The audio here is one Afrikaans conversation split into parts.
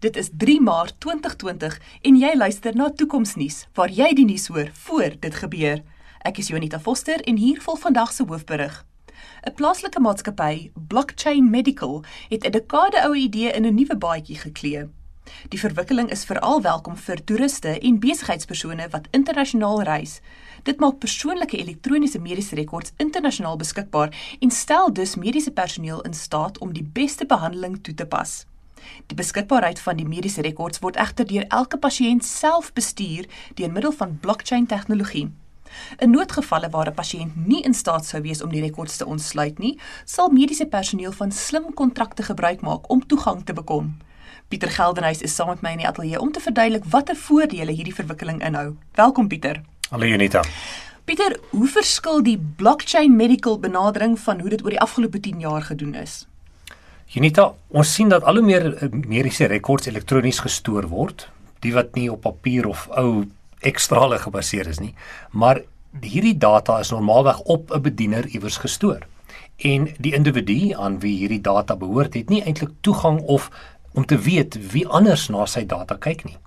Dit is 3 Maart 2020 en jy luister na Toekomsnuus waar jy die nuus hoor voor dit gebeur. Ek is Jonita Foster en hier volg vandag se hoofberig. 'n Plaaslike maatskappy, Blockchain Medical, het 'n dekade oue idee in 'n nuwe baadjie geklee. Die verwikkeling is veral welkom vir toeriste en besigheidspersone wat internasionaal reis. Dit maak persoonlike elektroniese mediese rekords internasionaal beskikbaar en stel dus mediese personeel in staat om die beste behandeling toe te pas. Die beskikbaarheid van die mediese rekords word egter deur elke pasiënt self bestuur deur middel van blockchain tegnologie. In noodgevalle waar 'n pasiënt nie in staat sou wees om die rekords te ontsluit nie, sal mediese personeel van slim kontrakte gebruik maak om toegang te bekom. Pieter Geldenhuys is saam met my in die ateljee om te verduidelik watter voordele hierdie verwikkeling inhou. Welkom Pieter. Hallo Junita. Pieter, hoe verskil die blockchain medical benadering van hoe dit oor die afgelope 10 jaar gedoen is? Junita, ons sien dat al hoe meer eh, mediese rekords elektronies gestoor word, die wat nie op papier of ou ekstrale gebaseer is nie, maar hierdie data is normaalweg op 'n bediener iewers gestoor. En die individu aan wie hierdie data behoort, het nie eintlik toegang of om te weet wie anders na sy data kyk nie.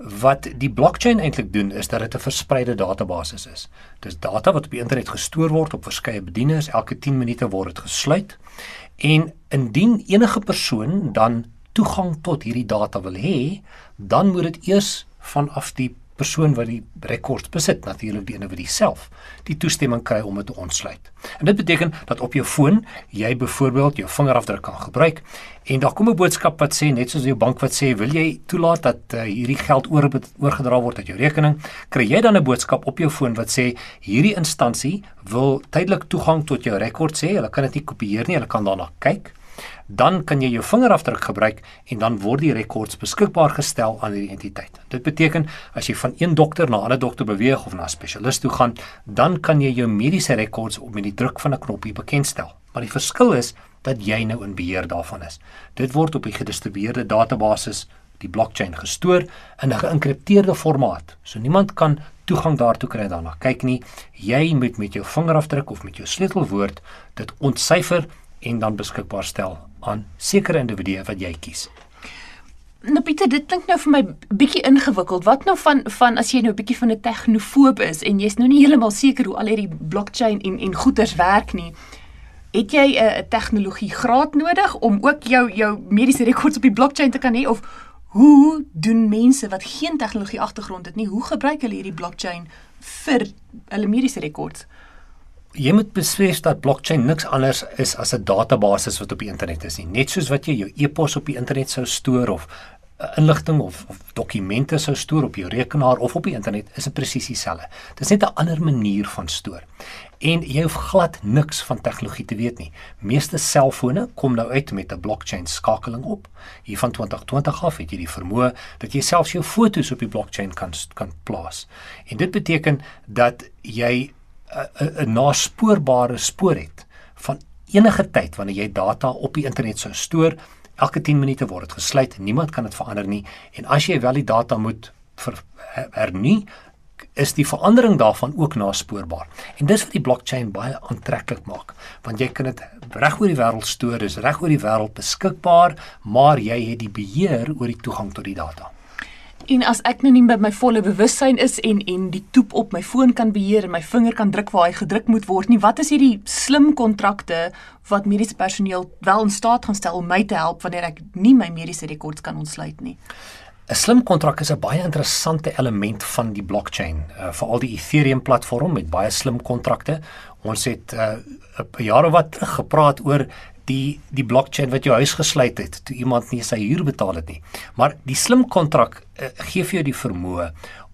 Wat die blockchain eintlik doen is dat dit 'n verspreide database is. Dis data wat op die internet gestoor word op verskeie bedieners, elke 10 minute word dit gesluit En indien enige persoon dan toegang tot hierdie data wil hê, dan moet dit eers vanaf die persoon wat die rekord besit, natuurlik die individu self, die toestemming kry om dit te ontsluit. En dit beteken dat op jou foon jy byvoorbeeld jou vingerafdruk kan gebruik en daar kom 'n boodskap wat sê net soos jou bank wat sê wil jy toelaat dat uh, hierdie geld oor oorgedra word uit jou rekening, kry jy dan 'n boodskap op jou foon wat sê hierdie instansie wil tydelik toegang tot jou rekord sê, hulle kan dit nie kopieer nie, hulle kan daarna kyk dan kan jy jou vingerafdruk gebruik en dan word die rekords beskikbaar gestel aan die entiteit. Dit beteken as jy van een dokter na 'n ander dokter beweeg of na 'n spesialis toe gaan, dan kan jy jou mediese rekords op met die druk van 'n knoppie bekendstel. Maar die verskil is dat jy nou in beheer daarvan is. Dit word op 'n gedistribueerde database, die blockchain gestoor in 'n geïnkripteerde formaat. So niemand kan toegang daartoe kry daarna. Kyk nie, jy moet met jou vingerafdruk of met jou sleutelwoord dit ontsyfer en dan beskikbaar stel aan sekere individue wat jy kies. Nou Pieter, dit klink nou vir my bietjie ingewikkeld. Wat nou van van as jy nou 'n bietjie van 'n tegnofoob is en jy's nou nie heeltemal seker hoe al hierdie blockchain en en goeders werk nie. Het jy 'n tegnologie graad nodig om ook jou jou mediese rekords op die blockchain te kan hê of hoe doen mense wat geen tegnologie agtergrond het nie, hoe gebruik hulle hierdie blockchain vir hulle mediese rekords? Jy moet besef dat blockchain niks anders is as 'n database wat op die internet is nie. Net soos wat jy jou e-pos op die internet sou stoor of uh, inligting of, of dokumente sou stoor op jou rekenaar of op die internet, is dit presies dieselfde. Dit is net 'n ander manier van stoor. En jy hoef glad niks van tegnologie te weet nie. Meeste selfone kom nou uit met 'n blockchain skakeling op. Hier van 2020 af het jy die vermoë dat jy selfs jou foto's op die blockchain kan kan plaas. En dit beteken dat jy 'n naspoorbare spoor het van enige tyd wanneer jy data op die internet sou stoor, elke 10 minute word dit gesluit, niemand kan dit verander nie en as jy wel die data moet hernie, is die verandering daarvan ook naspoorbaar. En dis wat die blockchain baie aantreklik maak, want jy kan dit reg oor die wêreld stoor, dis reg oor die wêreld beskikbaar, maar jy het die beheer oor die toegang tot die data. En as ek nou nie by my volle bewussyn is en en die toep op my foon kan beheer en my vinger kan druk waar hy gedruk moet word nie, wat is hierdie slim kontrakte wat mediese personeel wel in staat gaan stel om my te help wanneer ek nie my mediese rekords kan ontsluit nie? 'n Slim kontrak is 'n baie interessante element van die blockchain, uh, veral die Ethereum platform met baie slim kontrakte. Ons het uh, 'n jaar of wat terug gepraat oor die die blockchain wat jou huis gesluit het toe iemand nie sy huur betaal het nie. Maar die slim kontrak uh, gee vir jou die vermoë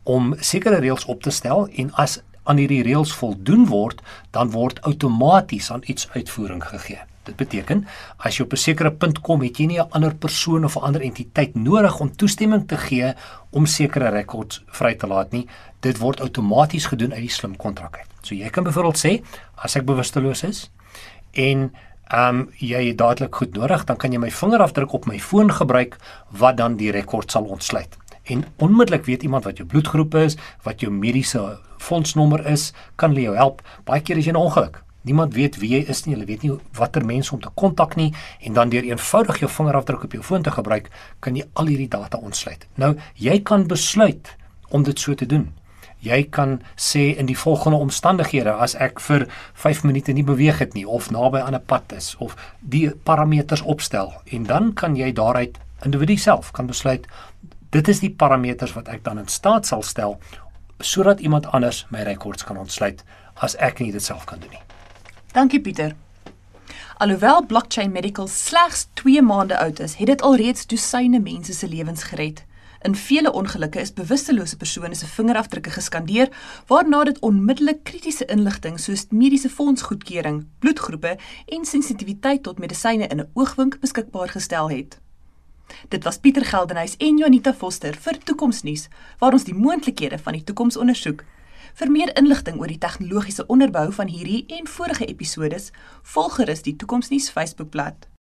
om sekere reëls op te stel en as aan hierdie reëls voldoen word, dan word outomaties aan iets uitvoering gegee. Dit beteken as jy op 'n sekere punt kom, het jy nie 'n ander persoon of 'n ander entiteit nodig om toestemming te gee om sekere rekords vry te laat nie. Dit word outomaties gedoen uit die slim kontrak uit. So jy kan byvoorbeeld sê as ek bewusteloos is en um, jy het dadelik goed nodig, dan kan jy my vingerafdruk op my foon gebruik wat dan die rekord sal ontsluit. En onmiddellik weet iemand wat jou bloedgroep is, wat jou mediese fondsnommer is, kan hulle jou help. Baie keer as jy 'n ongeluk, Niemand weet wie jy is nie, hulle weet nie watter mense om te kontak nie en dan deur eenvoudig jou vingerafdruk op jou foon te gebruik, kan jy al hierdie data ontsluit. Nou, jy kan besluit om dit so te doen. Jy kan sê in die volgende omstandighede as ek vir 5 minute nie beweeg het nie of naby aan 'n pad is of die parameters opstel en dan kan jy daaruit individu self kan besluit dit is die parameters wat ek dan in staat sal stel sodat iemand anders my rekords kan ontsluit as ek nie dit self kan doen nie. Dankie Pieter. Alhoewel blockchain medical slegs 2 maande oud is, het dit alreeds dosyne mense se lewens gered. In vele ongelukke is bewustelose persone se vingerafdrukke geskandeer, waarna dit onmiddellik kritiese inligting soos mediese fondsgoedkeuring, bloedgroepe en sensitiwiteit tot medisyne in 'n oogwink beskikbaar gestel het. Dit was Pieter Geldenhuys en Janita Foster vir Toekomsnuus, waar ons die moontlikhede van die toekoms ondersoek. Vir meer inligting oor die tegnologiese onderbou van hierdie en vorige episode, volg gerus die Toekomsnuus Facebookblad.